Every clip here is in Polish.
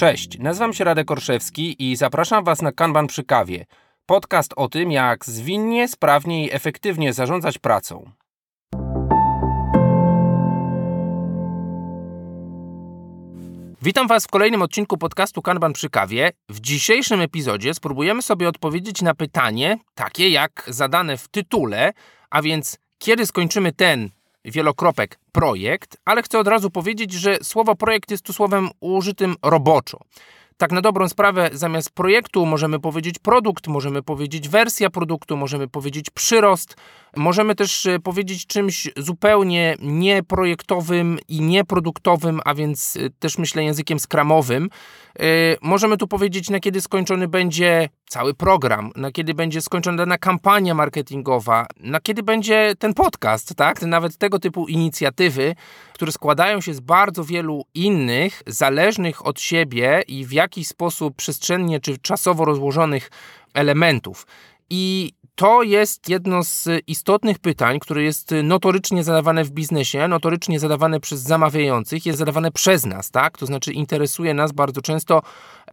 Cześć, nazywam się Radek Orszewski i zapraszam Was na Kanban przy kawie. Podcast o tym, jak zwinnie, sprawnie i efektywnie zarządzać pracą. Witam Was w kolejnym odcinku podcastu Kanban przy kawie. W dzisiejszym epizodzie spróbujemy sobie odpowiedzieć na pytanie, takie jak zadane w tytule, a więc kiedy skończymy ten wielokropek projekt, ale chcę od razu powiedzieć, że słowo projekt jest tu słowem użytym roboczo. Tak na dobrą sprawę, zamiast projektu możemy powiedzieć produkt, możemy powiedzieć wersja produktu, możemy powiedzieć przyrost, możemy też e, powiedzieć czymś zupełnie nieprojektowym i nieproduktowym, a więc e, też myślę językiem skramowym. E, możemy tu powiedzieć, na kiedy skończony będzie cały program, na kiedy będzie skończona dana kampania marketingowa, na kiedy będzie ten podcast, tak? Nawet tego typu inicjatywy, które składają się z bardzo wielu innych, zależnych od siebie i w jakiś sposób przestrzennie czy czasowo rozłożonych elementów. I to jest jedno z istotnych pytań, które jest notorycznie zadawane w biznesie, notorycznie zadawane przez zamawiających, jest zadawane przez nas, tak? To znaczy interesuje nas bardzo często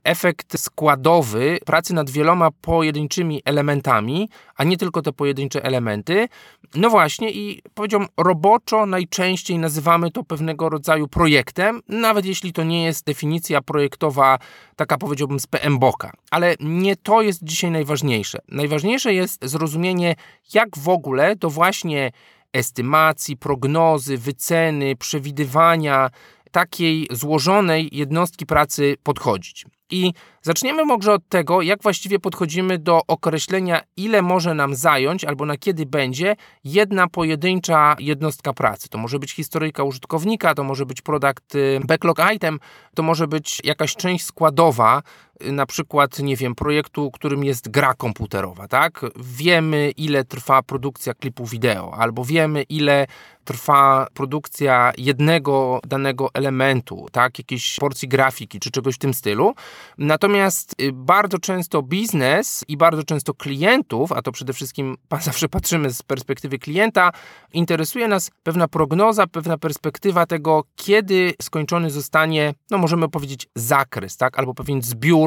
efekt składowy pracy nad wieloma pojedynczymi elementami, a nie tylko te pojedyncze elementy. No właśnie i powiedziałbym roboczo najczęściej nazywamy to pewnego rodzaju projektem, nawet jeśli to nie jest definicja projektowa taka powiedziałbym z PM Boka. Ale nie to jest dzisiaj najważniejsze. Najważniejsze jest zrozumienie jak w ogóle to właśnie estymacji, prognozy, wyceny, przewidywania takiej złożonej jednostki pracy podchodzić. I zaczniemy może od tego, jak właściwie podchodzimy do określenia, ile może nam zająć albo na kiedy będzie jedna pojedyncza jednostka pracy. To może być historyjka użytkownika, to może być product y, backlog item, to może być jakaś część składowa, na przykład, nie wiem, projektu, którym jest gra komputerowa, tak? Wiemy, ile trwa produkcja klipu wideo, albo wiemy, ile trwa produkcja jednego danego elementu, tak? Jakiejś porcji grafiki, czy czegoś w tym stylu. Natomiast y, bardzo często biznes i bardzo często klientów, a to przede wszystkim zawsze patrzymy z perspektywy klienta, interesuje nas pewna prognoza, pewna perspektywa tego, kiedy skończony zostanie, no możemy powiedzieć, zakres, tak, albo pewien zbiór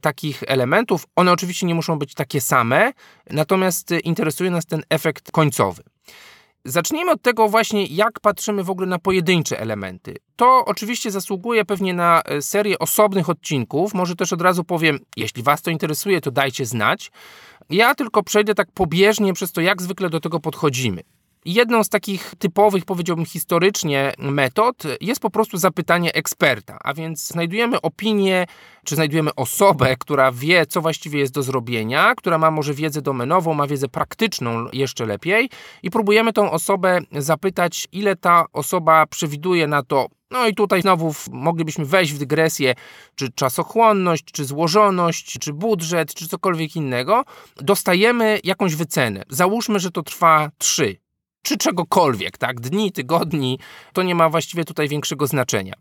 takich elementów. One oczywiście nie muszą być takie same, natomiast interesuje nas ten efekt końcowy. Zacznijmy od tego właśnie, jak patrzymy w ogóle na pojedyncze elementy. To oczywiście zasługuje pewnie na e, serię osobnych odcinków. Może też od razu powiem, jeśli Was to interesuje, to dajcie znać. Ja tylko przejdę tak pobieżnie przez to, jak zwykle do tego podchodzimy. Jedną z takich typowych, powiedziałbym historycznie, metod jest po prostu zapytanie eksperta, a więc znajdujemy opinię, czy znajdujemy osobę, która wie, co właściwie jest do zrobienia, która ma może wiedzę domenową, ma wiedzę praktyczną jeszcze lepiej i próbujemy tą osobę zapytać, ile ta osoba przewiduje na to, no i tutaj znowu moglibyśmy wejść w dygresję, czy czasochłonność, czy złożoność, czy budżet, czy cokolwiek innego. Dostajemy jakąś wycenę. Załóżmy, że to trwa 3 czy czegokolwiek, tak? Dni, tygodni, to nie ma właściwie tutaj większego znaczenia.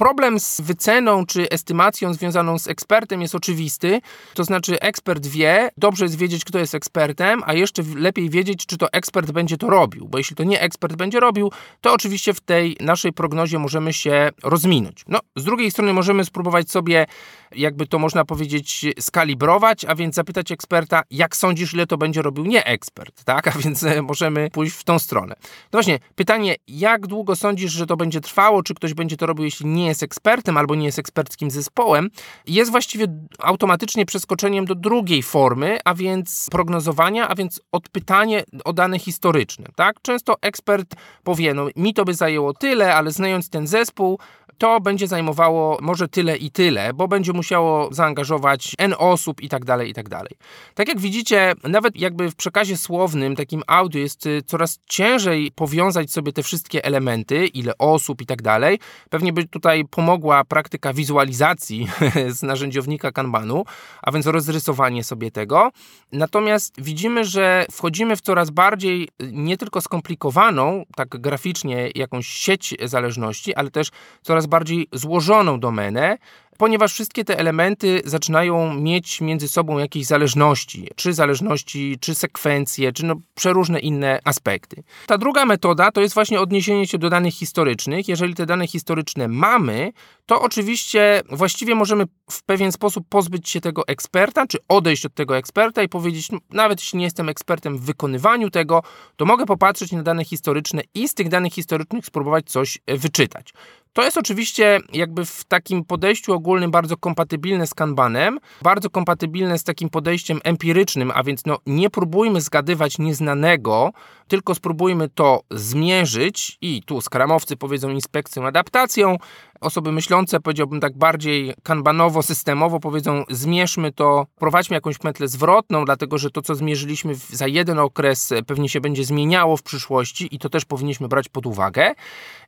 Problem z wyceną czy estymacją związaną z ekspertem jest oczywisty. To znaczy, ekspert wie, dobrze jest wiedzieć, kto jest ekspertem, a jeszcze lepiej wiedzieć, czy to ekspert będzie to robił. Bo jeśli to nie ekspert będzie robił, to oczywiście w tej naszej prognozie możemy się rozminąć. No, z drugiej strony możemy spróbować sobie jakby to można powiedzieć, skalibrować, a więc zapytać eksperta, jak sądzisz, ile to będzie robił nie ekspert, tak? A więc e, możemy pójść w tą stronę. No właśnie, pytanie, jak długo sądzisz, że to będzie trwało, czy ktoś będzie to robił, jeśli nie jest ekspertem albo nie jest eksperckim zespołem, jest właściwie automatycznie przeskoczeniem do drugiej formy, a więc prognozowania, a więc odpytanie o dane historyczne, tak? Często ekspert powie, no mi to by zajęło tyle, ale znając ten zespół, to będzie zajmowało może tyle i tyle, bo będzie musiało zaangażować N osób i tak dalej, i tak dalej. Tak jak widzicie, nawet jakby w przekazie słownym, takim audio jest y, coraz ciężej powiązać sobie te wszystkie elementy, ile osób i tak dalej. Pewnie by tutaj pomogła praktyka wizualizacji z narzędziownika Kanbanu, a więc rozrysowanie sobie tego. Natomiast widzimy, że wchodzimy w coraz bardziej y, nie tylko skomplikowaną, tak graficznie, jakąś sieć zależności, ale też coraz bardziej złożoną domenę, ponieważ wszystkie te elementy zaczynają mieć między sobą jakieś zależności, czy zależności, czy sekwencje, czy no przeróżne inne aspekty. Ta druga metoda to jest właśnie odniesienie się do danych historycznych. Jeżeli te dane historyczne mamy, to oczywiście właściwie możemy w pewien sposób pozbyć się tego eksperta, czy odejść od tego eksperta i powiedzieć, no, nawet jeśli nie jestem ekspertem w wykonywaniu tego, to mogę popatrzeć na dane historyczne i z tych danych historycznych spróbować coś wyczytać. To jest oczywiście jakby w takim podejściu ogólnym bardzo kompatybilne z Kanbanem, bardzo kompatybilne z takim podejściem empirycznym, a więc no, nie próbujmy zgadywać nieznanego, tylko spróbujmy to zmierzyć i tu skramowcy powiedzą inspekcją, adaptacją, osoby myślące, powiedziałbym tak bardziej kanbanowo-systemowo, powiedzą zmierzmy to, prowadźmy jakąś metlę zwrotną, dlatego że to, co zmierzyliśmy za jeden okres, pewnie się będzie zmieniało w przyszłości i to też powinniśmy brać pod uwagę.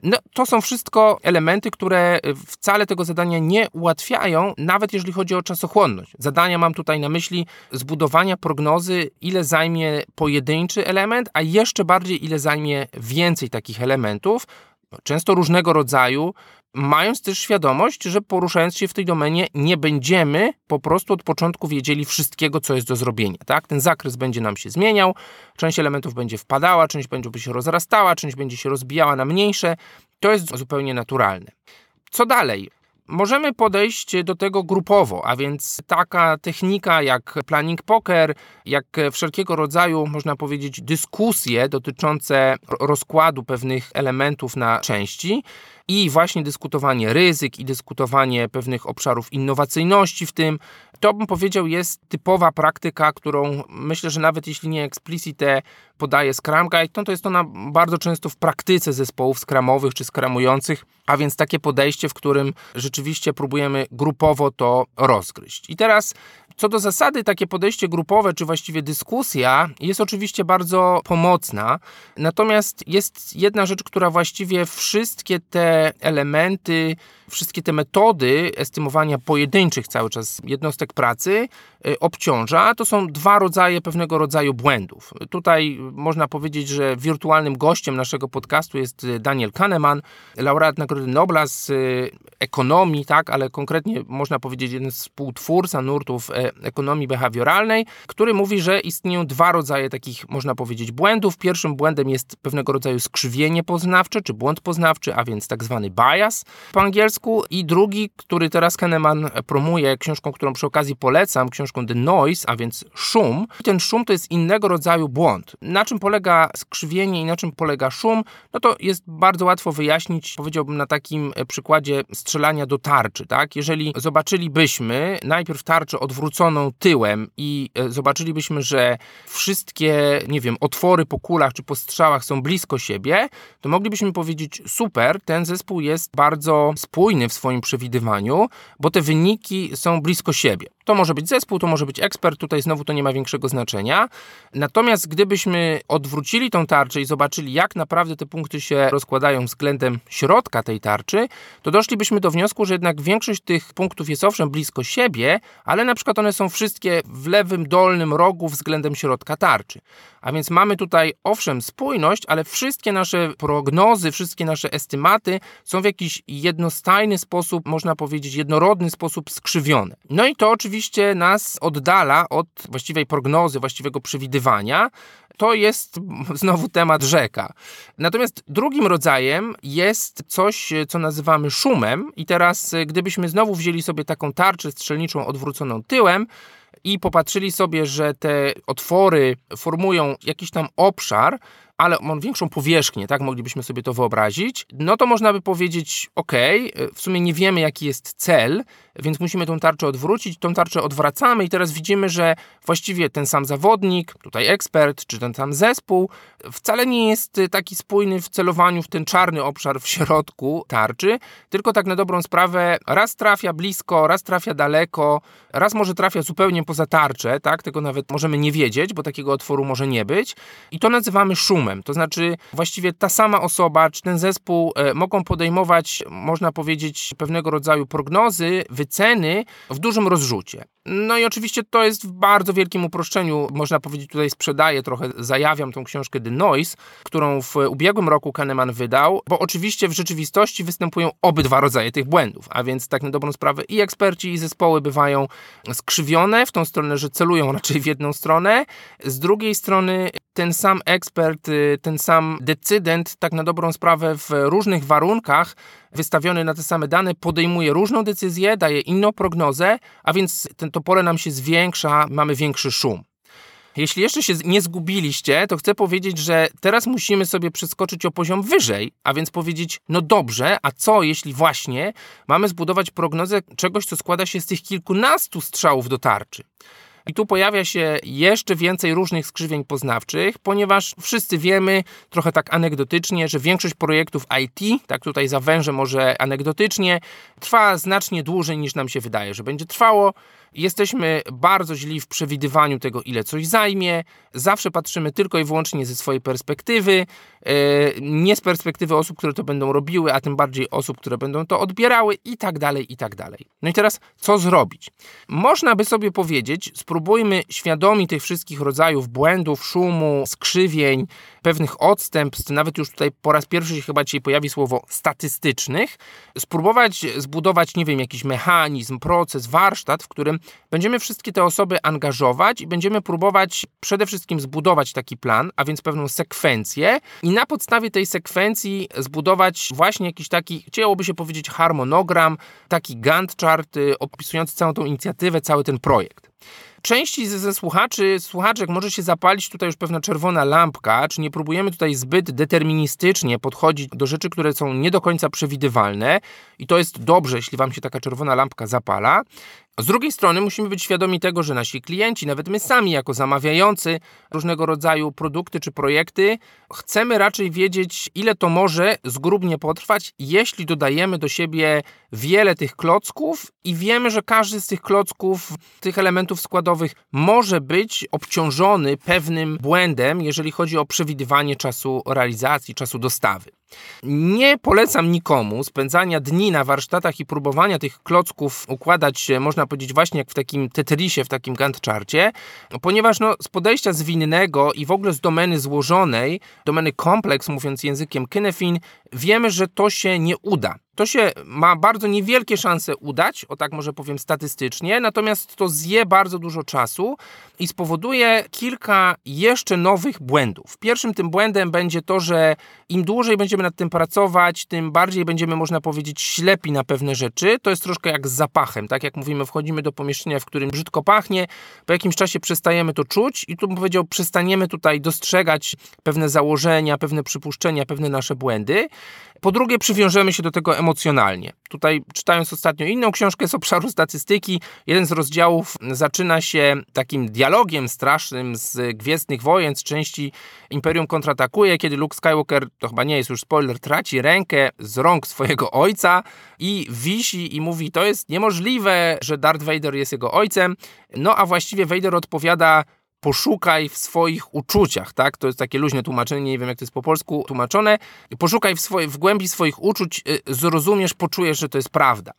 No, to są wszystko elementy, które wcale tego zadania nie ułatwiają, nawet jeżeli chodzi o czasochłonność. Zadania mam tutaj na myśli zbudowania prognozy, ile zajmie pojedynczy element, a jeszcze bardziej ile zajmie więcej takich elementów, często różnego rodzaju, mając też świadomość, że poruszając się w tej domenie nie będziemy po prostu od początku wiedzieli wszystkiego, co jest do zrobienia. Tak? Ten zakres będzie nam się zmieniał, część elementów będzie wpadała, część będzie się rozrastała, część będzie się rozbijała na mniejsze. To jest zupełnie naturalne. Co dalej? Możemy podejść do tego grupowo, a więc taka technika jak planning poker, jak wszelkiego rodzaju, można powiedzieć, dyskusje dotyczące rozkładu pewnych elementów na części i właśnie dyskutowanie ryzyk i dyskutowanie pewnych obszarów innowacyjności w tym, to bym powiedział jest typowa praktyka, którą myślę, że nawet jeśli nie explicite podaje Scrum Guide, to, to jest ona bardzo często w praktyce zespołów skramowych czy skramujących, a więc takie podejście, w którym rzeczywiście próbujemy grupowo to rozgryźć. I teraz co do zasady, takie podejście grupowe, czy właściwie dyskusja, jest oczywiście bardzo pomocna. Natomiast jest jedna rzecz, która właściwie wszystkie te elementy, wszystkie te metody estymowania pojedynczych cały czas jednostek pracy y, obciąża. To są dwa rodzaje pewnego rodzaju błędów. Tutaj można powiedzieć, że wirtualnym gościem naszego podcastu jest Daniel Kahneman, laureat Nagrody Nobla z y, ekonomii, tak, ale konkretnie można powiedzieć jeden z współtwórca nurtów ekonomii behawioralnej, który mówi, że istnieją dwa rodzaje takich, można powiedzieć, błędów. Pierwszym błędem jest pewnego rodzaju skrzywienie poznawcze, czy błąd poznawczy, a więc tak zwany bias po angielsku. I drugi, który teraz Kahneman promuje, książką, którą przy okazji polecam, książką The Noise, a więc szum. I ten szum to jest innego rodzaju błąd. Na czym polega skrzywienie i na czym polega szum? No to jest bardzo łatwo wyjaśnić, powiedziałbym na takim przykładzie strzelania do tarczy, tak? Jeżeli zobaczylibyśmy najpierw tarczę odwróconą tyłem i e, zobaczylibyśmy, że wszystkie, nie wiem, otwory po kulach czy po strzałach są blisko siebie, to moglibyśmy powiedzieć: super, ten zespół jest bardzo spójny w swoim przewidywaniu, bo te wyniki są blisko siebie. To może być zespół, to może być ekspert, tutaj znowu to nie ma większego znaczenia. Natomiast gdybyśmy odwrócili tą tarczę i zobaczyli, jak naprawdę te punkty się rozkładają względem środka tej tarczy, to doszlibyśmy do wniosku, że jednak większość tych punktów jest owszem blisko siebie, ale na przykład one są wszystkie w lewym dolnym rogu względem środka tarczy. A więc mamy tutaj owszem spójność, ale wszystkie nasze prognozy, wszystkie nasze estymaty są w jakiś jednostajny sposób, można powiedzieć, jednorodny sposób skrzywione. No i to oczywiście nas oddala od właściwej prognozy, właściwego przewidywania. To jest znowu temat rzeka. Natomiast drugim rodzajem jest coś, co nazywamy szumem, i teraz, gdybyśmy znowu wzięli sobie taką tarczę strzelniczą odwróconą tyłem, i popatrzyli sobie, że te otwory formują jakiś tam obszar, ale on większą powierzchnię, tak moglibyśmy sobie to wyobrazić, no to można by powiedzieć, ok, w sumie nie wiemy jaki jest cel, więc musimy tą tarczę odwrócić, tą tarczę odwracamy i teraz widzimy, że właściwie ten sam zawodnik, tutaj ekspert, czy ten sam zespół wcale nie jest taki spójny w celowaniu w ten czarny obszar w środku tarczy, tylko tak na dobrą sprawę raz trafia blisko, raz trafia daleko, raz może trafia zupełnie poza tarczę, tak, tego nawet możemy nie wiedzieć, bo takiego otworu może nie być. I to nazywamy szumem, to znaczy właściwie ta sama osoba, czy ten zespół e, mogą podejmować, można powiedzieć, pewnego rodzaju prognozy, wyceny w dużym rozrzucie. No i oczywiście to jest w bardzo wielkim uproszczeniu, można powiedzieć tutaj sprzedaję trochę, zajawiam tą książkę The Noise, którą w ubiegłym roku Kahneman wydał, bo oczywiście w rzeczywistości występują obydwa rodzaje tych błędów, a więc tak na dobrą sprawę i eksperci i zespoły bywają skrzywione w tą stronę, że celują raczej w jedną stronę, z drugiej strony ten sam ekspert, y, ten sam decydent tak na dobrą sprawę w różnych warunkach wystawiony na te same dane podejmuje różną decyzję, daje inną prognozę, a więc ten, to pole nam się zwiększa, mamy większy szum. Jeśli jeszcze się nie zgubiliście, to chcę powiedzieć, że teraz musimy sobie przeskoczyć o poziom wyżej, a więc powiedzieć, no dobrze, a co jeśli właśnie mamy zbudować prognozę czegoś, co składa się z tych kilkunastu strzałów do tarczy? I tu pojawia się jeszcze więcej różnych skrzywień poznawczych, ponieważ wszyscy wiemy, trochę tak anegdotycznie, że większość projektów IT, tak tutaj zawężę może anegdotycznie, trwa znacznie dłużej niż nam się wydaje, że będzie trwało. Jesteśmy bardzo źli w przewidywaniu tego, ile coś zajmie. Zawsze patrzymy tylko i wyłącznie ze swojej perspektywy, e, nie z perspektywy osób, które to będą robiły, a tym bardziej osób, które będą to odbierały i tak dalej, i tak dalej. No i teraz co zrobić? Można by sobie powiedzieć, spróbujmy świadomi tych wszystkich rodzajów błędów, szumu, skrzywień, pewnych odstępstw, nawet już tutaj po raz pierwszy się chyba dzisiaj pojawi słowo statystycznych, spróbować zbudować, nie wiem, jakiś mechanizm, proces, warsztat, w którym będziemy wszystkie te osoby angażować i będziemy próbować przede wszystkim zbudować taki plan, a więc pewną sekwencję i na podstawie tej sekwencji zbudować właśnie jakiś taki, chciałoby się powiedzieć harmonogram, taki Gantt chart opisujący całą tą inicjatywę, cały ten projekt części ze słuchaczy, słuchaczek może się zapalić tutaj już pewna czerwona lampka, czy nie próbujemy tutaj zbyt deterministycznie podchodzić do rzeczy, które są nie do końca przewidywalne i to jest dobrze, jeśli wam się taka czerwona lampka zapala. Z drugiej strony musimy być świadomi tego, że nasi klienci, nawet my sami jako zamawiający różnego rodzaju produkty czy projekty, chcemy raczej wiedzieć, ile to może zgrubnie potrwać, jeśli dodajemy do siebie wiele tych klocków i wiemy, że każdy z tych klocków, tych elementów składowych może być obciążony pewnym błędem, jeżeli chodzi o przewidywanie czasu realizacji, czasu dostawy. Nie polecam nikomu spędzania dni na warsztatach i próbowania tych klocków układać, można powiedzieć, właśnie jak w takim Tetrisie, w takim Gantt charcie, ponieważ no, z podejścia zwinnego i w ogóle z domeny złożonej, domeny kompleks, mówiąc językiem Kinefin, wiemy, że to się nie uda. To się ma bardzo niewielkie szanse udać, o tak może powiem statystycznie, natomiast to zje bardzo dużo czasu i spowoduje kilka jeszcze nowych błędów. Pierwszym tym błędem będzie to, że im dłużej będziemy nad tym pracować, tym bardziej będziemy, można powiedzieć, ślepi na pewne rzeczy. To jest troszkę jak z zapachem. Tak jak mówimy, wchodzimy do pomieszczenia, w którym brzydko pachnie, po jakimś czasie przestajemy to czuć i tu bym powiedział, przestaniemy tutaj dostrzegać pewne założenia, pewne przypuszczenia, pewne nasze błędy. Po drugie, przywiążemy się do tego emocjonalnie. Tutaj, czytając ostatnio inną książkę z obszaru statystyki, jeden z rozdziałów zaczyna się takim dialogiem strasznym z Gwiezdnych Wojen, z części Imperium kontratakuje, kiedy Luke Skywalker, to chyba nie jest już spoiler, traci rękę z rąk swojego ojca i wisi i mówi: To jest niemożliwe, że Darth Vader jest jego ojcem. No a właściwie Vader odpowiada: poszukaj w swoich uczuciach, tak? To jest takie luźne tłumaczenie, nie wiem jak to jest po polsku tłumaczone. Poszukaj w, swoje, w głębi swoich uczuć, y, zrozumiesz, poczujesz, że to jest prawda.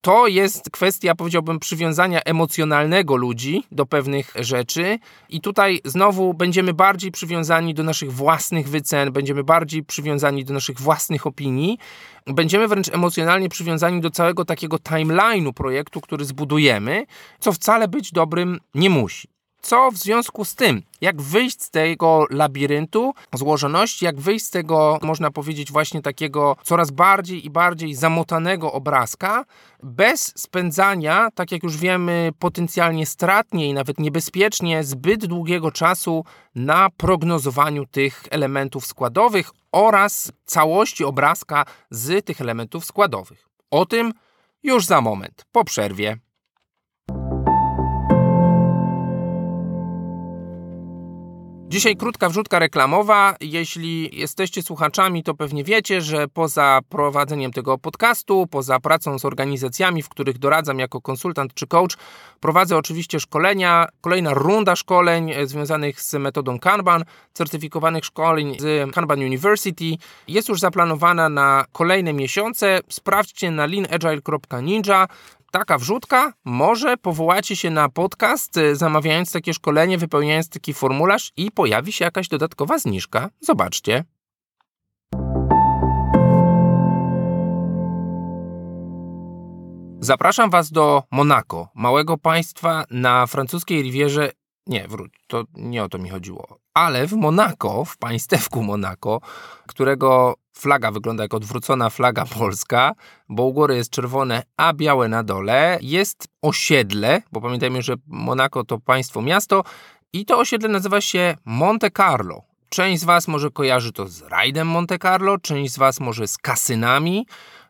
To jest kwestia, powiedziałbym, przywiązania emocjonalnego ludzi do pewnych rzeczy, i tutaj znowu będziemy bardziej przywiązani do naszych własnych wycen, będziemy bardziej przywiązani do naszych własnych opinii, będziemy wręcz emocjonalnie przywiązani do całego takiego timeline'u projektu, który zbudujemy, co wcale być dobrym nie musi. Co w związku z tym, jak wyjść z tego labiryntu złożoności, jak wyjść z tego, można powiedzieć, właśnie takiego coraz bardziej i bardziej zamotanego obrazka, bez spędzania, tak jak już wiemy, potencjalnie stratnie i nawet niebezpiecznie zbyt długiego czasu na prognozowaniu tych elementów składowych oraz całości obrazka z tych elementów składowych. O tym już za moment, po przerwie. Dzisiaj krótka wrzutka reklamowa. Jeśli jesteście słuchaczami, to pewnie wiecie, że poza prowadzeniem tego podcastu, poza pracą z organizacjami, w których doradzam jako konsultant czy coach, prowadzę oczywiście szkolenia. Kolejna runda szkoleń e, związanych z metodą Kanban, certyfikowanych szkoleń z Kanban University jest już zaplanowana na kolejne miesiące. Sprawdźcie na leanagile.ninja. taka wrzutka, może powołacie się na podcast, y, zamawiając takie szkolenie, wypełniając taki formularz i pojawi się jakaś dodatkowa zniżka. Zobaczcie. Zapraszam Was do Monako, małego państwa na francuskiej Rivierze. Nie, wróć, to nie o to mi chodziło. Ale w Monako, w państewku Monako, którego flaga wygląda jak odwrócona flaga polska, bo u góry jest czerwone, a białe na dole, jest osiedle, bo pamiętajmy, że Monako to państwo miasto i to osiedle nazywa się Monte Carlo. Część z Was może kojarzy to z rajdem Monte Carlo, część z Was może z kasynami,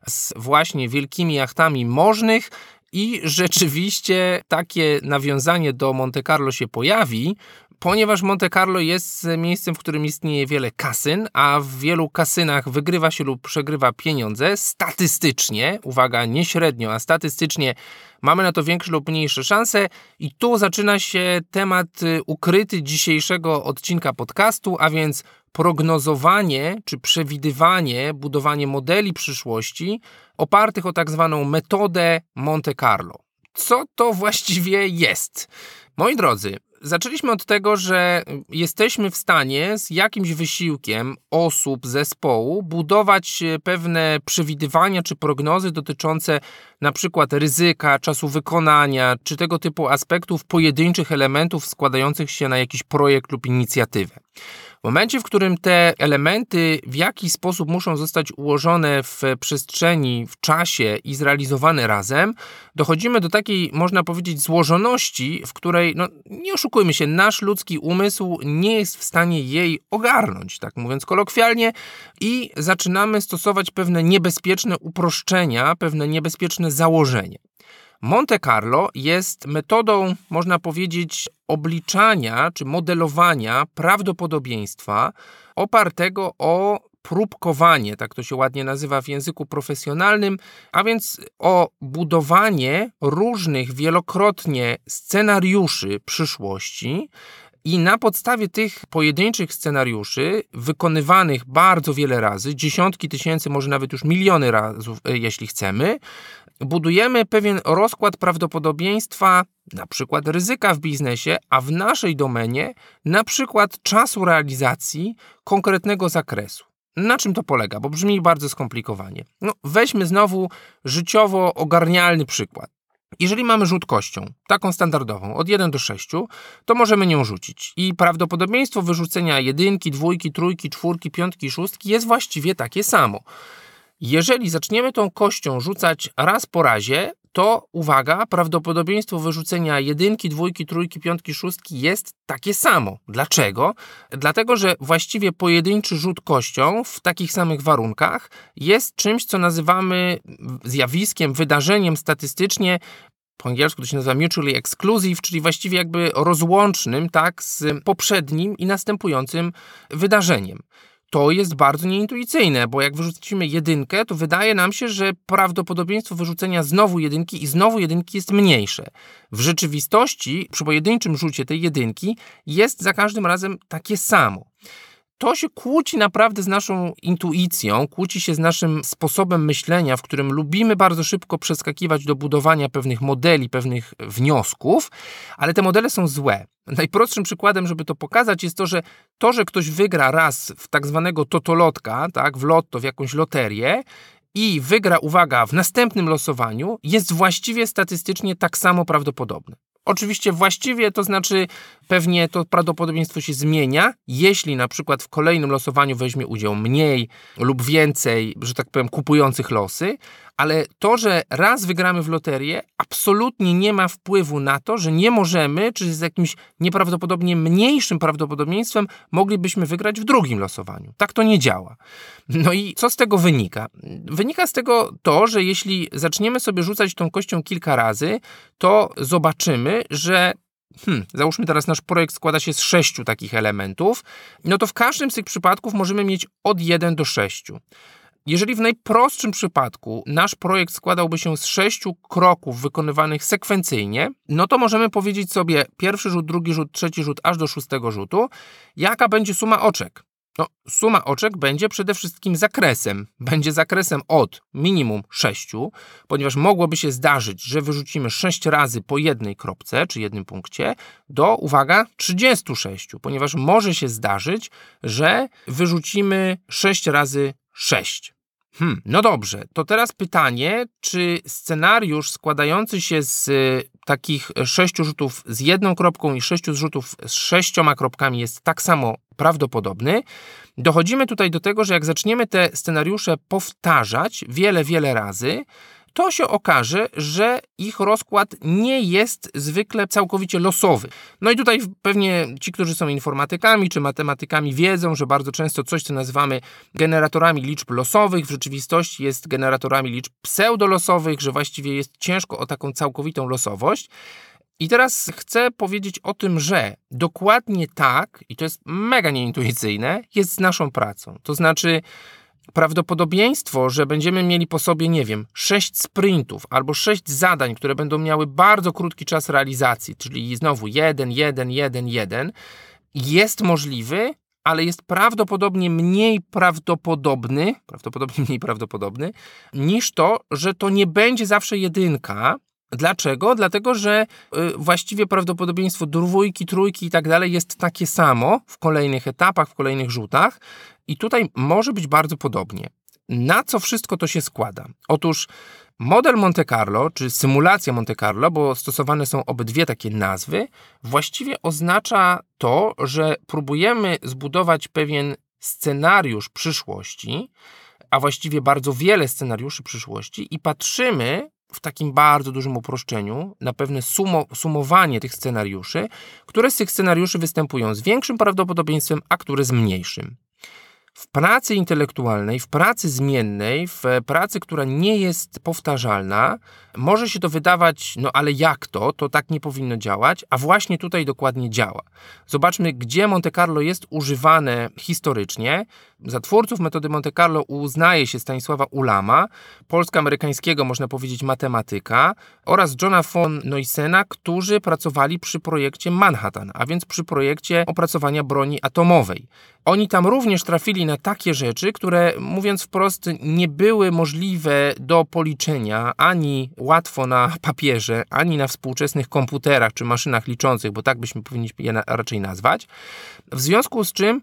z właśnie wielkimi jachtami możnych i rzeczywiście takie nawiązanie do Monte Carlo się pojawi, ponieważ Monte Carlo jest miejscem, w którym istnieje wiele kasyn, a w wielu kasynach wygrywa się lub przegrywa pieniądze. Statystycznie, uwaga, nie średnio, a statystycznie mamy na to większe lub mniejsze szanse. I tu zaczyna się temat y, ukryty dzisiejszego odcinka podcastu, a więc prognozowanie czy przewidywanie, budowanie modeli przyszłości opartych o tak zwaną metodę Monte Carlo. Co to właściwie jest? Moi drodzy, Zaczęliśmy od tego, że jesteśmy w stanie z jakimś wysiłkiem osób, zespołu budować pewne przewidywania czy prognozy dotyczące na przykład ryzyka, czasu wykonania czy tego typu aspektów pojedynczych elementów składających się na jakiś projekt lub inicjatywę. W momencie, w którym te elementy w jakiś sposób muszą zostać ułożone w przestrzeni, w czasie i zrealizowane razem, dochodzimy do takiej, można powiedzieć, złożoności, w której, no nie oszukujmy się, nasz ludzki umysł nie jest w stanie jej ogarnąć, tak mówiąc kolokwialnie, i zaczynamy stosować pewne niebezpieczne uproszczenia, pewne niebezpieczne założenia. Monte Carlo jest metodą, można powiedzieć, obliczania czy modelowania prawdopodobieństwa opartego o próbkowanie, tak to się ładnie nazywa w języku profesjonalnym, a więc o budowanie różnych wielokrotnie scenariuszy przyszłości, i na podstawie tych pojedynczych scenariuszy, wykonywanych bardzo wiele razy, dziesiątki tysięcy, może nawet już miliony razy, e, jeśli chcemy, budujemy pewien rozkład prawdopodobieństwa, na przykład ryzyka w biznesie, a w naszej domenie na przykład czasu realizacji konkretnego zakresu. Na czym to polega? Bo brzmi bardzo skomplikowanie. No, weźmy znowu życiowo ogarnialny przykład. Jeżeli mamy rzut kością, taką standardową, od 1 do 6, to możemy nią rzucić. I prawdopodobieństwo wyrzucenia jedynki, dwójki, trójki, czwórki, piątki, szóstki jest właściwie takie samo. Jeżeli zaczniemy tą kością rzucać raz po razie, to uwaga, prawdopodobieństwo wyrzucenia jedynki, dwójki, trójki, piątki, szóstki jest takie samo. Dlaczego? Dlatego, że właściwie pojedynczy rzut kością w takich samych warunkach jest czymś, co nazywamy zjawiskiem, wydarzeniem statystycznie po angielsku to się nazywa mutually exclusive, czyli właściwie jakby rozłącznym, tak, z poprzednim i następującym wydarzeniem to jest bardzo nieintuicyjne, bo jak wyrzucimy jedynkę, to wydaje nam się, że prawdopodobieństwo wyrzucenia znowu jedynki i znowu jedynki jest mniejsze. W rzeczywistości, przy pojedynczym rzucie tej jedynki, jest za każdym razem takie samo to się kłóci naprawdę z naszą intuicją, kłóci się z naszym sposobem myślenia, w którym lubimy bardzo szybko przeskakiwać do budowania pewnych modeli, pewnych wniosków, ale te modele są złe. Najprostszym przykładem, żeby to pokazać, jest to, że to, że ktoś wygra raz w tak zwanego totolotka, tak, w lotto, w jakąś loterię, i wygra, uwaga, w następnym losowaniu, jest właściwie statystycznie tak samo prawdopodobne. Oczywiście właściwie to znaczy pewnie to prawdopodobieństwo się zmienia, jeśli na przykład w kolejnym losowaniu weźmie udział mniej lub więcej, że tak powiem, kupujących losy, ale to, że raz wygramy w loterię, absolutnie nie ma wpływu na to, że nie możemy, czy z jakimś nieprawdopodobnie mniejszym prawdopodobieństwem moglibyśmy wygrać w drugim losowaniu. Tak to nie działa. No i co z tego wynika? Wynika z tego to, że jeśli zaczniemy sobie rzucać tą kością kilka razy, to zobaczymy, że Hmm, załóżmy teraz nasz projekt składa się z sześciu takich elementów, no to w każdym z tych przypadków możemy mieć od 1 do 6. Jeżeli w najprostszym przypadku nasz projekt składałby się z sześciu kroków wykonywanych sekwencyjnie, no to możemy powiedzieć sobie pierwszy rzut, drugi rzut, trzeci rzut, aż do szóstego rzutu, jaka będzie suma oczek. No, suma oczek będzie przede wszystkim zakresem. Będzie zakresem od minimum 6, ponieważ mogłoby się zdarzyć, że wyrzucimy 6 razy po jednej kropce czy jednym punkcie, do, uwaga, 36, ponieważ może się zdarzyć, że wyrzucimy 6 razy 6. Hmm, no dobrze, to teraz pytanie, czy scenariusz składający się z takich sześciu rzutów z jedną kropką i sześciu zrzutów z sześcioma kropkami jest tak samo prawdopodobny? Dochodzimy tutaj do tego, że jak zaczniemy te scenariusze powtarzać wiele, wiele razy, to się okaże, że ich rozkład nie jest zwykle całkowicie losowy. No i tutaj pewnie ci, którzy są informatykami czy matematykami, wiedzą, że bardzo często coś, co nazywamy generatorami liczb losowych, w rzeczywistości jest generatorami liczb pseudolosowych, że właściwie jest ciężko o taką całkowitą losowość. I teraz chcę powiedzieć o tym, że dokładnie tak, i to jest mega nieintuicyjne, jest z naszą pracą. To znaczy, prawdopodobieństwo, że będziemy mieli po sobie, nie wiem, 6 sprintów albo 6 zadań, które będą miały bardzo krótki czas realizacji, czyli znowu 1, 1, 1, 1, jest możliwy, ale jest prawdopodobnie mniej prawdopodobny, prawdopodobnie mniej prawdopodobny, niż to, że to nie będzie zawsze jedynka, Dlaczego? Dlatego, że y, właściwie prawdopodobieństwo dwójki, trójki i tak dalej jest takie samo w kolejnych etapach, w kolejnych rzutach i tutaj może być bardzo podobnie. Na co wszystko to się składa? Otóż model Monte Carlo, czy symulacja Monte Carlo, bo stosowane są obydwie takie nazwy, właściwie oznacza to, że próbujemy zbudować pewien scenariusz przyszłości, a właściwie bardzo wiele scenariuszy przyszłości i patrzymy w takim bardzo dużym uproszczeniu na pewne sumo, sumowanie tych scenariuszy, które z tych scenariuszy występują z większym prawdopodobieństwem, a które z mniejszym. W pracy intelektualnej, w pracy zmiennej, w pracy, która nie jest powtarzalna, może się to wydawać, no ale jak to? To tak nie powinno działać, a właśnie tutaj dokładnie działa. Zobaczmy, gdzie Monte Carlo jest używane historycznie. Za twórców metody Monte Carlo uznaje się Stanisława Ulama, polsko-amerykańskiego, można powiedzieć, matematyka, oraz Johna von Neusena, którzy pracowali przy projekcie Manhattan, a więc przy projekcie opracowania broni atomowej. Oni tam również trafili na takie rzeczy, które, mówiąc wprost, nie były możliwe do policzenia ani łatwo na papierze, ani na współczesnych komputerach czy maszynach liczących, bo tak byśmy powinni je raczej nazwać. W związku z czym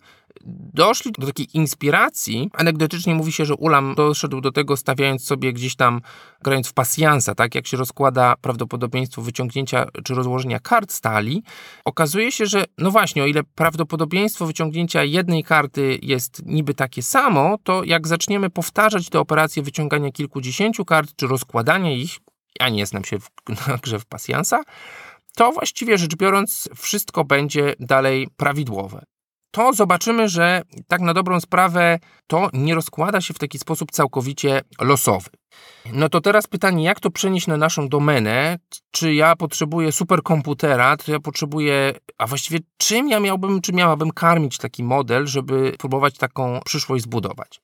doszli do takiej inspiracji. Anegdotycznie mówi się, że Ulam doszedł do tego stawiając sobie gdzieś tam, grając w pasjansa, tak jak się rozkłada prawdopodobieństwo wyciągnięcia czy rozłożenia kart stali. Okazuje się, że no właśnie, o ile prawdopodobieństwo wyciągnięcia jednej karty jest niby takie samo, to jak zaczniemy powtarzać te operacje wyciągania kilkudziesięciu kart czy rozkładania ich, ja nie znam się w, na grze w pasjansa, to właściwie rzecz biorąc wszystko będzie dalej prawidłowe to zobaczymy, że tak na dobrą sprawę to nie rozkłada się w taki sposób całkowicie losowy. No to teraz pytanie, jak to przenieść na naszą domenę? Czy ja potrzebuję superkomputera, czy ja potrzebuję, a właściwie czym ja miałbym, czy miałabym karmić taki model, żeby próbować taką przyszłość zbudować?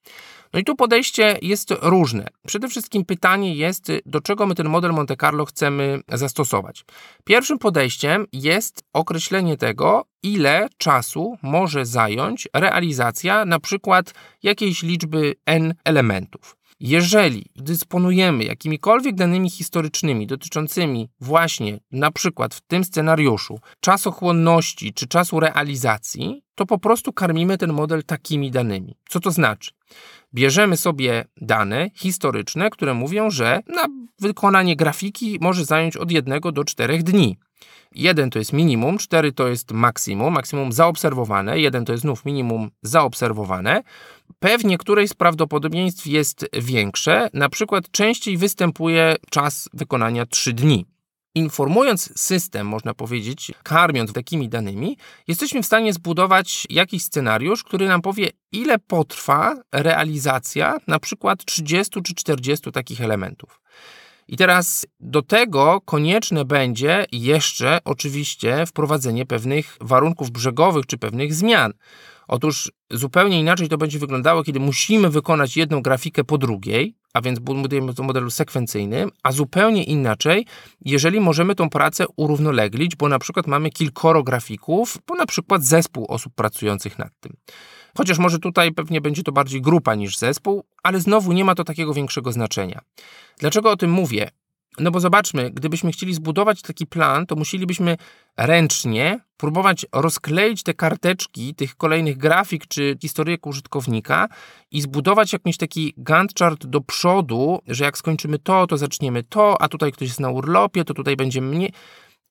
No i tu podejście jest różne. Przede wszystkim pytanie jest, do czego my ten model Monte Carlo chcemy zastosować. Pierwszym podejściem jest określenie tego, ile czasu może zająć realizacja na przykład jakiejś liczby n elementów. Jeżeli dysponujemy jakimikolwiek danymi historycznymi dotyczącymi właśnie na przykład w tym scenariuszu czasochłonności czy czasu realizacji, to po prostu karmimy ten model takimi danymi. Co to znaczy? Bierzemy sobie dane historyczne, które mówią, że na wykonanie grafiki może zająć od jednego do czterech dni. 1 to jest minimum, 4 to jest maksimum, maksimum zaobserwowane, 1 to jest znów minimum zaobserwowane. Pewnie któreś z prawdopodobieństw jest większe, na przykład częściej występuje czas wykonania 3 dni. Informując system, można powiedzieć, karmiąc takimi danymi, jesteśmy w stanie zbudować jakiś scenariusz, który nam powie, ile potrwa realizacja na przykład 30 czy 40 takich elementów. I teraz do tego konieczne będzie jeszcze oczywiście wprowadzenie pewnych warunków brzegowych czy pewnych zmian. Otóż zupełnie inaczej to będzie wyglądało, kiedy musimy wykonać jedną grafikę po drugiej, a więc budujemy to modelu sekwencyjnym, a zupełnie inaczej, jeżeli możemy tą pracę urównoleglić, bo na przykład mamy kilkoro grafików, bo na przykład zespół osób pracujących nad tym. Chociaż może tutaj pewnie będzie to bardziej grupa niż zespół, ale znowu nie ma to takiego większego znaczenia. Dlaczego o tym mówię? No bo zobaczmy, gdybyśmy chcieli zbudować taki plan, to musielibyśmy ręcznie próbować rozkleić te karteczki tych kolejnych grafik czy historyjek użytkownika i zbudować jakiś taki Gantt chart do przodu, że jak skończymy to, to zaczniemy to, a tutaj ktoś jest na urlopie, to tutaj będzie mniej.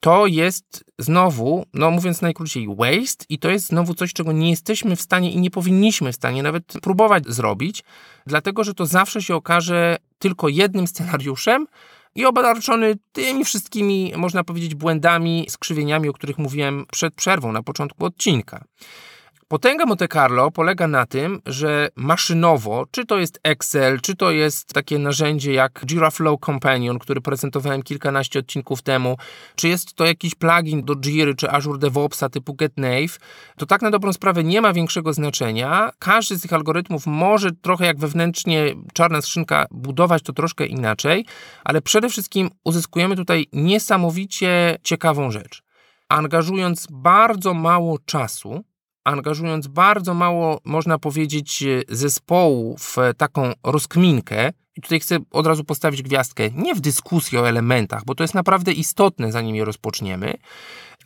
To jest znowu, no mówiąc najkrócej, waste i to jest znowu coś, czego nie jesteśmy w stanie i nie powinniśmy w stanie nawet próbować zrobić, dlatego że to zawsze się okaże tylko jednym scenariuszem, i obarczony tymi wszystkimi, można powiedzieć, błędami, skrzywieniami, o których mówiłem przed przerwą na początku odcinka. Potęga Monte Carlo polega na tym, że maszynowo, czy to jest Excel, czy to jest takie narzędzie jak Giraflow Companion, który prezentowałem kilkanaście odcinków temu, czy jest to jakiś plugin do Jiry czy Azure DevOpsa typu GetNave, to tak na dobrą sprawę nie ma większego znaczenia. Każdy z tych algorytmów może trochę jak wewnętrznie czarna skrzynka budować to troszkę inaczej, ale przede wszystkim uzyskujemy tutaj niesamowicie ciekawą rzecz. Angażując bardzo mało czasu, angażując bardzo mało, można powiedzieć, e, zespołu w taką rozkminkę, i tutaj chcę od razu postawić gwiazdkę, nie w dyskusji o elementach, bo to jest naprawdę istotne, zanim je rozpoczniemy,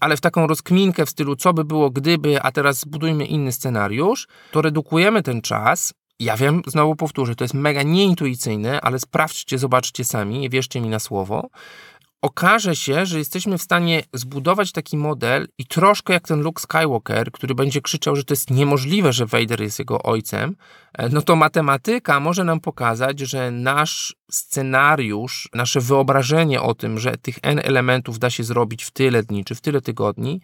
ale w taką rozkminkę w stylu, co by było gdyby, a teraz zbudujmy inny scenariusz, to redukujemy ten czas. Ja wiem, znowu powtórzę, to jest mega nieintuicyjne, ale sprawdźcie, zobaczcie sami, wierzcie mi na słowo okaże się, że jesteśmy w stanie zbudować taki model i troszkę jak ten Luke Skywalker, który będzie krzyczał, że to jest niemożliwe, że Vader jest jego ojcem, e, no to matematyka może nam pokazać, że nasz scenariusz, nasze wyobrażenie o tym, że tych n elementów da się zrobić w tyle dni czy w tyle tygodni,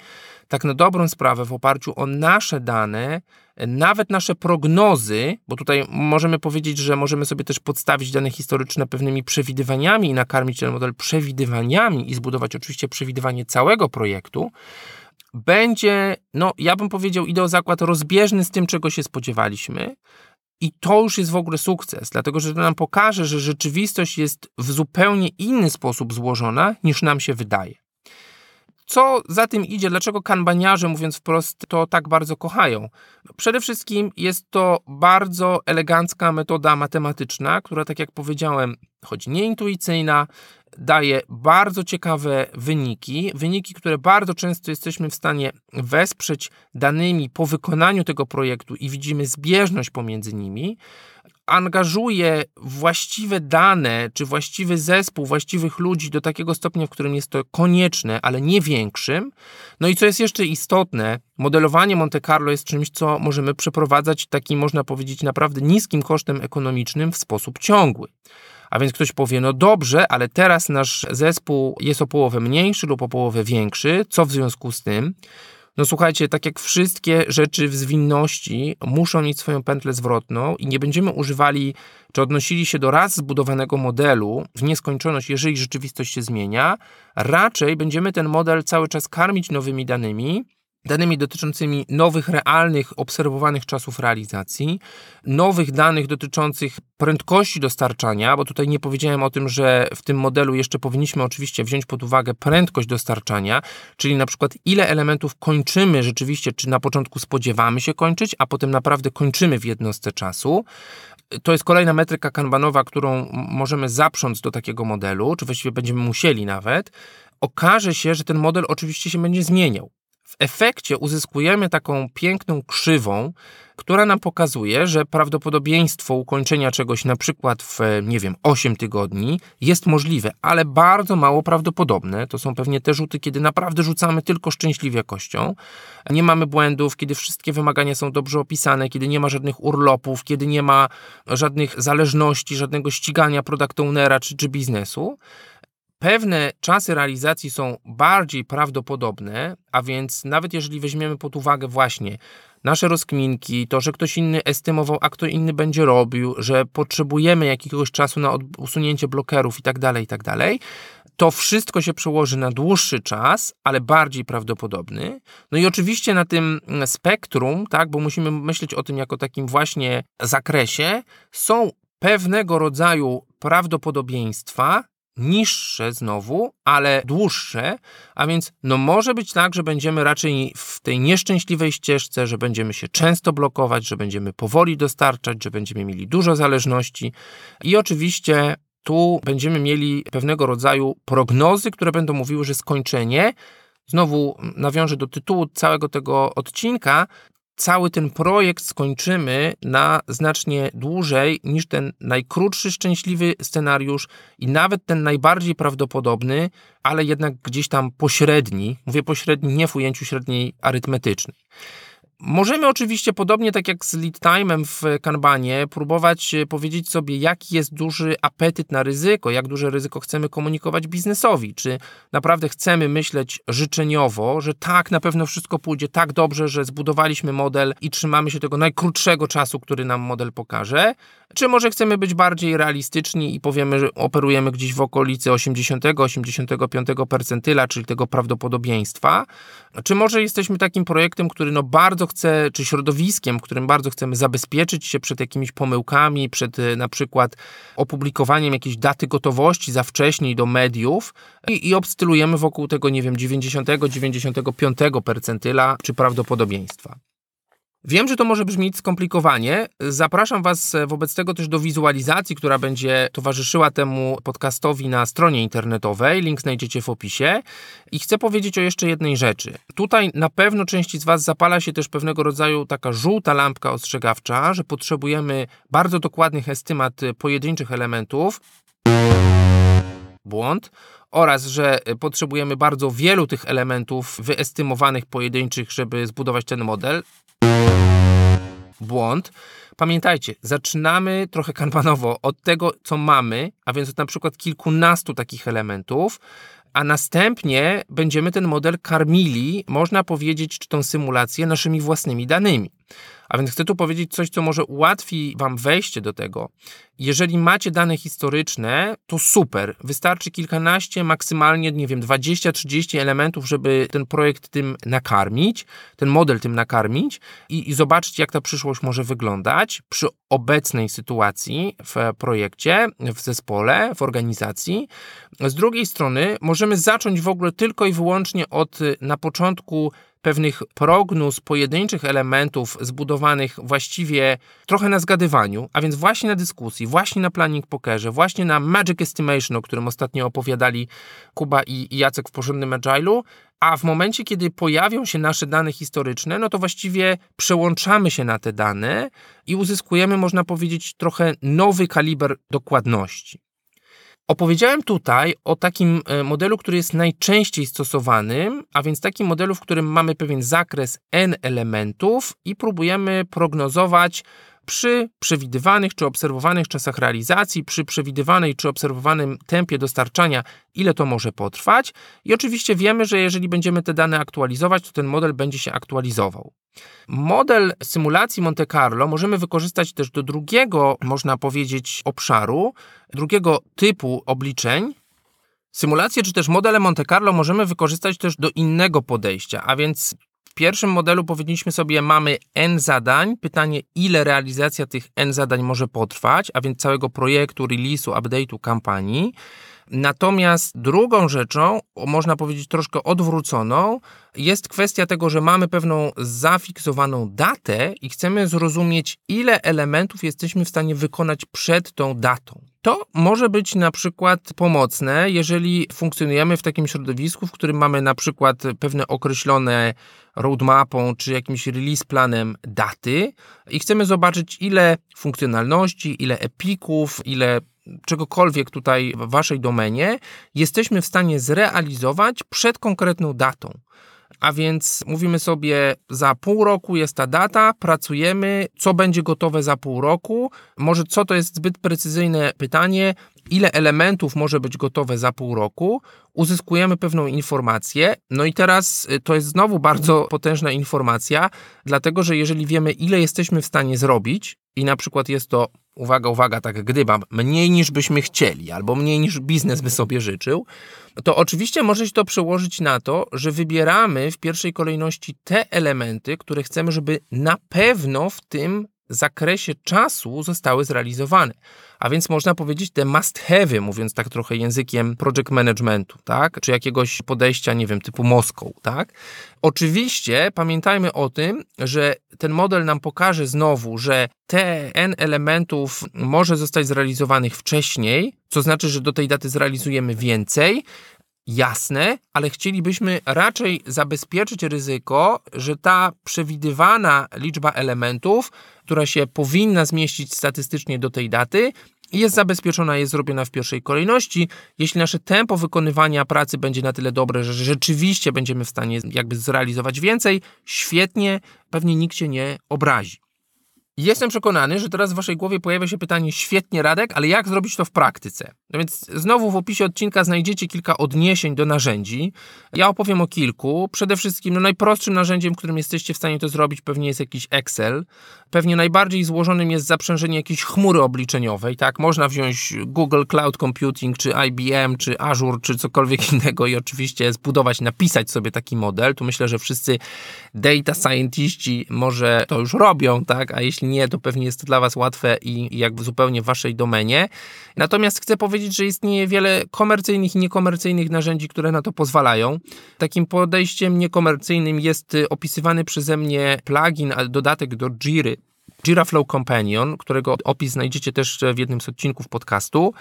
tak na dobrą sprawę w oparciu o nasze dane nawet nasze prognozy, bo tutaj możemy powiedzieć, że możemy sobie też podstawić dane historyczne pewnymi przewidywaniami i nakarmić ten model przewidywaniami i zbudować oczywiście przewidywanie całego projektu, będzie, no ja bym powiedział, zakład rozbieżny z tym, czego się spodziewaliśmy. I to już jest w ogóle sukces, dlatego że to nam pokaże, że rzeczywistość jest w zupełnie inny sposób złożona niż nam się wydaje. Co za tym idzie? Dlaczego kanbaniarze, mówiąc wprost, to tak bardzo kochają? Przede wszystkim jest to bardzo elegancka metoda matematyczna, która, tak jak powiedziałem, choć nieintuicyjna, daje bardzo ciekawe wyniki. Wyniki, które bardzo często jesteśmy w stanie wesprzeć danymi po wykonaniu tego projektu i widzimy zbieżność pomiędzy nimi angażuje właściwe dane, czy właściwy zespół właściwych ludzi do takiego stopnia, w którym jest to konieczne, ale nie większym. No i co jest jeszcze istotne, modelowanie Monte Carlo jest czymś, co możemy przeprowadzać takim, można powiedzieć, naprawdę niskim kosztem ekonomicznym w sposób ciągły. A więc ktoś powie, no dobrze, ale teraz nasz zespół jest o połowę mniejszy lub o połowę większy, co w związku z tym? No słuchajcie, tak jak wszystkie rzeczy w zwinności muszą mieć swoją pętlę zwrotną i nie będziemy używali czy odnosili się do raz zbudowanego modelu w nieskończoność, jeżeli rzeczywistość się zmienia, raczej będziemy ten model cały czas karmić nowymi danymi, danymi dotyczącymi nowych, realnych, obserwowanych czasów realizacji, nowych danych dotyczących prędkości dostarczania, bo tutaj nie powiedziałem o tym, że w tym modelu jeszcze powinniśmy oczywiście wziąć pod uwagę prędkość dostarczania, czyli na przykład ile elementów kończymy rzeczywiście, czy na początku spodziewamy się kończyć, a potem naprawdę kończymy w jednostce czasu. To jest kolejna metryka kanbanowa, którą możemy zaprząc do takiego modelu, czy właściwie będziemy musieli nawet. Okaże się, że ten model oczywiście się będzie zmieniał. W efekcie uzyskujemy taką piękną krzywą, która nam pokazuje, że prawdopodobieństwo ukończenia czegoś na przykład w, nie wiem, 8 tygodni jest możliwe, ale bardzo mało prawdopodobne. To są pewnie te rzuty, kiedy naprawdę rzucamy tylko szczęśliwie kością. Nie mamy błędów, kiedy wszystkie wymagania są dobrze opisane, kiedy nie ma żadnych urlopów, kiedy nie ma żadnych zależności, żadnego ścigania product ownera czy, czy biznesu pewne czasy realizacji są bardziej prawdopodobne, a więc nawet jeżeli weźmiemy pod uwagę właśnie nasze rozkminki, to, że ktoś inny estymował, a kto inny będzie robił, że potrzebujemy jakiegoś czasu na usunięcie blokerów i tak dalej, i tak to wszystko się przełoży na dłuższy czas, ale bardziej prawdopodobny. No i oczywiście na tym spektrum, tak, bo musimy myśleć o tym jako takim właśnie zakresie, są pewnego rodzaju prawdopodobieństwa, niższe znowu, ale dłuższe, a więc no może być tak, że będziemy raczej w tej nieszczęśliwej ścieżce, że będziemy się często blokować, że będziemy powoli dostarczać, że będziemy mieli dużo zależności. I oczywiście tu będziemy mieli pewnego rodzaju prognozy, które będą mówiły, że skończenie Znowu nawiążę do tytułu całego tego odcinka cały ten projekt skończymy na znacznie dłużej niż ten najkrótszy szczęśliwy scenariusz i nawet ten najbardziej prawdopodobny, ale jednak gdzieś tam pośredni. Mówię pośredni nie w ujęciu średniej arytmetycznej. Możemy oczywiście, podobnie tak jak z lead time'em w Kanbanie, próbować e, powiedzieć sobie, jaki jest duży apetyt na ryzyko, jak duże ryzyko chcemy komunikować biznesowi. Czy naprawdę chcemy myśleć życzeniowo, że tak, na pewno wszystko pójdzie tak dobrze, że zbudowaliśmy model i trzymamy się tego najkrótszego czasu, który nam model pokaże, czy może chcemy być bardziej realistyczni i powiemy, że operujemy gdzieś w okolicy 80-85 percentyla, czyli tego prawdopodobieństwa? Czy może jesteśmy takim projektem, który no bardzo chce, czy środowiskiem, którym bardzo chcemy zabezpieczyć się przed jakimiś pomyłkami, przed e, na przykład opublikowaniem jakiejś daty gotowości za wcześniej do mediów i, i obstylujemy wokół tego, nie wiem, 90-95 percentyla czy prawdopodobieństwa. Wiem, że to może brzmieć skomplikowanie. Zapraszam Was wobec tego też do wizualizacji, która będzie towarzyszyła temu podcastowi na stronie internetowej. Link znajdziecie w opisie. I chcę powiedzieć o jeszcze jednej rzeczy. Tutaj na pewno części z Was zapala się też pewnego rodzaju taka żółta lampka ostrzegawcza, że potrzebujemy bardzo dokładnych estymat pojedynczych elementów. Błąd oraz że potrzebujemy bardzo wielu tych elementów wyestymowanych pojedynczych, żeby zbudować ten model błąd. Pamiętajcie, zaczynamy trochę kanbanowo od tego, co mamy, a więc od na przykład kilkunastu takich elementów, a następnie będziemy ten model karmili, można powiedzieć, czy tą symulację naszymi własnymi danymi. A więc chcę tu powiedzieć coś, co może ułatwi Wam wejście do tego. Jeżeli macie dane historyczne, to super. Wystarczy kilkanaście, maksymalnie, nie wiem, 20-30 elementów, żeby ten projekt tym nakarmić, ten model tym nakarmić i, i zobaczyć, jak ta przyszłość może wyglądać przy obecnej sytuacji w projekcie, w zespole, w organizacji. Z drugiej strony, możemy zacząć w ogóle tylko i wyłącznie od na początku pewnych prognóz pojedynczych elementów zbudowanych właściwie trochę na zgadywaniu, a więc właśnie na dyskusji, właśnie na planning pokerze, właśnie na magic estimation, o którym ostatnio opowiadali Kuba i Jacek w porządnym agile'u, a w momencie, kiedy pojawią się nasze dane historyczne, no to właściwie przełączamy się na te dane i uzyskujemy, można powiedzieć, trochę nowy kaliber dokładności. Opowiedziałem tutaj o takim e, modelu, który jest najczęściej stosowanym, a więc takim modelu, w którym mamy pewien zakres n elementów i próbujemy prognozować przy przewidywanych czy obserwowanych czasach realizacji, przy przewidywanej czy obserwowanym tempie dostarczania, ile to może potrwać. I oczywiście wiemy, że jeżeli będziemy te dane aktualizować, to ten model będzie się aktualizował. Model symulacji Monte Carlo możemy wykorzystać też do drugiego, można powiedzieć, obszaru, drugiego typu obliczeń. Symulację czy też modele Monte Carlo możemy wykorzystać też do innego podejścia, a więc w pierwszym modelu powiedzieliśmy sobie, mamy n zadań. Pytanie, ile realizacja tych n zadań może potrwać, a więc całego projektu, release'u, update'u kampanii. Natomiast drugą rzeczą, można powiedzieć troszkę odwróconą, jest kwestia tego, że mamy pewną zafiksowaną datę i chcemy zrozumieć, ile elementów jesteśmy w stanie wykonać przed tą datą. To może być na przykład pomocne, jeżeli funkcjonujemy w takim środowisku, w którym mamy na przykład pewne określone roadmapą czy jakimś release planem daty i chcemy zobaczyć, ile funkcjonalności, ile epików, ile czegokolwiek tutaj w waszej domenie jesteśmy w stanie zrealizować przed konkretną datą. a więc mówimy sobie, za pół roku jest ta data, pracujemy, co będzie gotowe za pół roku. Może co to jest zbyt precyzyjne pytanie, ile elementów może być gotowe za pół roku, uzyskujemy pewną informację. No i teraz y, to jest znowu bardzo potężna informacja, dlatego że jeżeli wiemy, ile jesteśmy w stanie zrobić, i na przykład jest to, uwaga, uwaga, tak gdybam, mniej niż byśmy chcieli, albo mniej niż biznes by sobie życzył, to oczywiście może się to przełożyć na to, że wybieramy w pierwszej kolejności te elementy, które chcemy, żeby na pewno w tym zakresie czasu zostały zrealizowane. A więc można powiedzieć te must have, mówiąc tak trochę językiem project managementu, tak? Czy jakiegoś podejścia, nie wiem, typu Moskwa, tak? Oczywiście pamiętajmy o tym, że ten model nam pokaże znowu, że te N elementów może zostać zrealizowanych wcześniej, co znaczy, że do tej daty zrealizujemy więcej, jasne, ale chcielibyśmy raczej zabezpieczyć ryzyko, że ta przewidywana liczba elementów, która się powinna zmieścić statystycznie do tej daty, jest zabezpieczona, jest zrobiona w pierwszej kolejności. Jeśli nasze tempo wykonywania pracy będzie na tyle dobre, że rzeczywiście będziemy w stanie jakby zrealizować więcej, świetnie, pewnie nikt się nie obrazi. Jestem przekonany, że teraz w waszej głowie pojawia się pytanie, świetnie Radek, ale jak zrobić to w praktyce? No więc znowu w opisie odcinka znajdziecie kilka odniesień do narzędzi. Ja opowiem o kilku. Przede wszystkim no najprostszym narzędziem, którym jesteście w stanie to zrobić pewnie jest jakiś Excel. Pewnie najbardziej złożonym jest zaprzężenie jakiejś chmury obliczeniowej. Tak, można wziąć Google Cloud Computing, czy IBM, czy Azure, czy cokolwiek innego i oczywiście zbudować, napisać sobie taki model. Tu myślę, że wszyscy data scientiści może to już robią, tak, a jeśli nie, to pewnie jest to dla Was łatwe i, i jakby zupełnie w Waszej domenie. Natomiast chcę powiedzieć, że istnieje wiele komercyjnych i niekomercyjnych narzędzi, które na to pozwalają. Takim podejściem niekomercyjnym jest y, opisywany przeze mnie plugin, dodatek do Jiry, Jira Flow Companion, którego opis znajdziecie też w jednym z odcinków podcastu.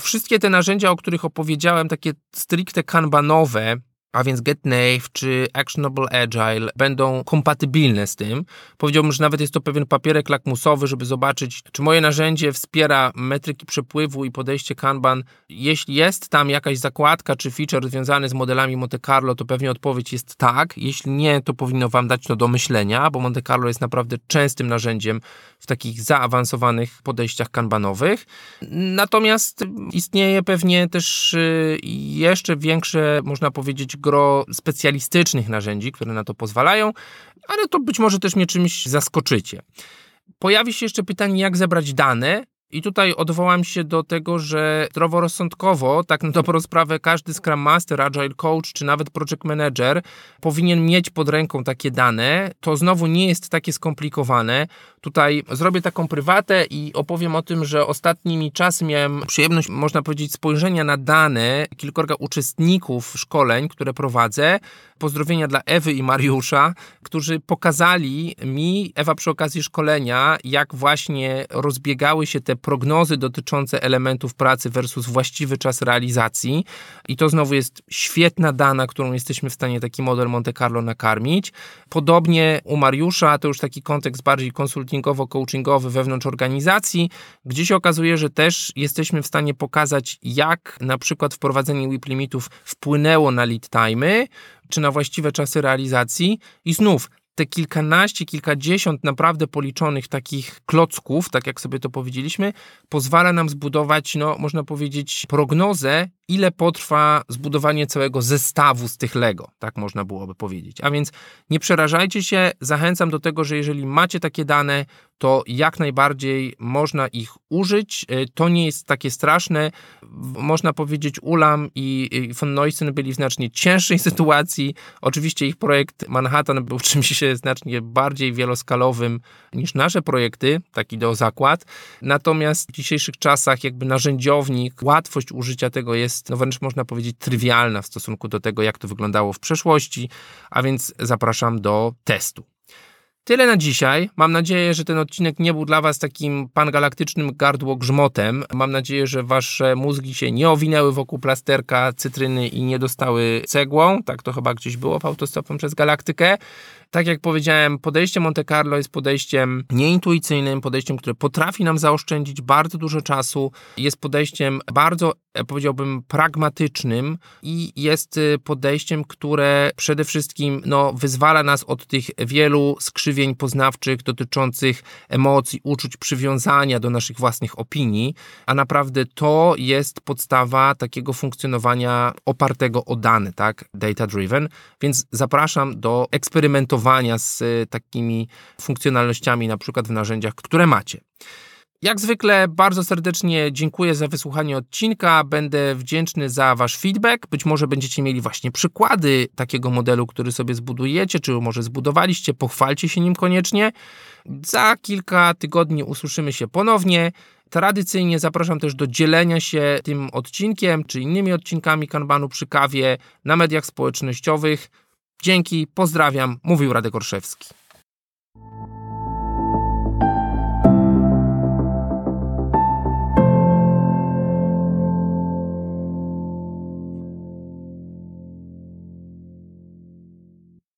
Wszystkie te narzędzia, o których opowiedziałem, takie stricte kanbanowe, a więc GetNave czy Actionable Agile będą kompatybilne z tym. Powiedziałbym, że nawet jest to pewien papierek lakmusowy, żeby zobaczyć, czy moje narzędzie wspiera metryki przepływu i podejście Kanban. Jeśli jest tam jakaś zakładka czy feature związany z modelami Monte Carlo, to pewnie odpowiedź jest tak. Jeśli nie, to powinno Wam dać to do myślenia, bo Monte Carlo jest naprawdę częstym narzędziem w takich zaawansowanych podejściach kanbanowych. Natomiast istnieje pewnie też y, jeszcze większe, można powiedzieć, gro specjalistycznych narzędzi, które na to pozwalają, ale to być może też mnie czymś zaskoczycie. Pojawi się jeszcze pytanie, jak zebrać dane, i tutaj odwołam się do tego, że zdroworozsądkowo, tak na dobrą sprawę, każdy Scrum Master, Agile Coach czy nawet Project Manager powinien mieć pod ręką takie dane. To znowu nie jest takie skomplikowane. Tutaj zrobię taką prywatę i opowiem o tym, że ostatnimi czasy miałem przyjemność, można powiedzieć, spojrzenia na dane kilkorga uczestników szkoleń, które prowadzę. Pozdrowienia dla Ewy i Mariusza, którzy pokazali mi, Ewa przy okazji szkolenia, jak właśnie rozbiegały się te prognozy dotyczące elementów pracy versus właściwy czas realizacji. I to znowu jest świetna dana, którą jesteśmy w stanie taki model Monte Carlo nakarmić. Podobnie u Mariusza, to już taki kontekst bardziej konsultingowo-coachingowy wewnątrz organizacji, gdzie się okazuje, że też jesteśmy w stanie pokazać, jak na przykład wprowadzenie WIP limitów wpłynęło na lead time'y, czy na właściwe czasy realizacji. I znów te kilkanaście, kilkadziesiąt naprawdę policzonych takich klocków, tak jak sobie to powiedzieliśmy, pozwala nam zbudować, no, można powiedzieć, prognozę, ile potrwa zbudowanie całego zestawu z tych Lego, tak można byłoby powiedzieć. A więc nie przerażajcie się, zachęcam do tego, że jeżeli macie takie dane, to jak najbardziej można ich użyć. E, to nie jest takie straszne. Można powiedzieć, Ulam i von Neusen byli w znacznie cięższej sytuacji. Oczywiście ich projekt Manhattan był czymś znacznie bardziej wieloskalowym niż nasze projekty, taki do zakład. Natomiast w dzisiejszych czasach jakby narzędziownik, łatwość użycia tego jest, no wręcz można powiedzieć, trywialna w stosunku do tego, jak to wyglądało w przeszłości, a więc zapraszam do testu. Tyle na dzisiaj. Mam nadzieję, że ten odcinek nie był dla Was takim pangalaktycznym gardło grzmotem. Mam nadzieję, że Wasze mózgi się nie owinęły wokół plasterka cytryny i nie dostały cegłą. Tak to chyba gdzieś było w autostopem przez galaktykę. Tak jak powiedziałem, podejście Monte Carlo jest podejściem nieintuicyjnym, podejściem, które potrafi nam zaoszczędzić bardzo dużo czasu, jest podejściem bardzo E, powiedziałbym, pragmatycznym i jest y, podejściem, które przede wszystkim no, wyzwala nas od tych wielu skrzywień poznawczych dotyczących emocji, uczuć, przywiązania do naszych własnych opinii, a naprawdę to jest podstawa takiego funkcjonowania opartego o dane, tak, data driven, więc zapraszam do eksperymentowania z y, takimi funkcjonalnościami, na przykład w narzędziach, które macie. Jak zwykle bardzo serdecznie dziękuję za wysłuchanie odcinka. Będę wdzięczny za Wasz feedback. Być może będziecie mieli właśnie przykłady takiego modelu, który sobie zbudujecie, czy może zbudowaliście. Pochwalcie się nim koniecznie. Za kilka tygodni usłyszymy się ponownie. Tradycyjnie zapraszam też do dzielenia się tym odcinkiem, czy innymi odcinkami Kanbanu przy kawie na mediach społecznościowych. Dzięki, pozdrawiam, mówił Radek Orszewski.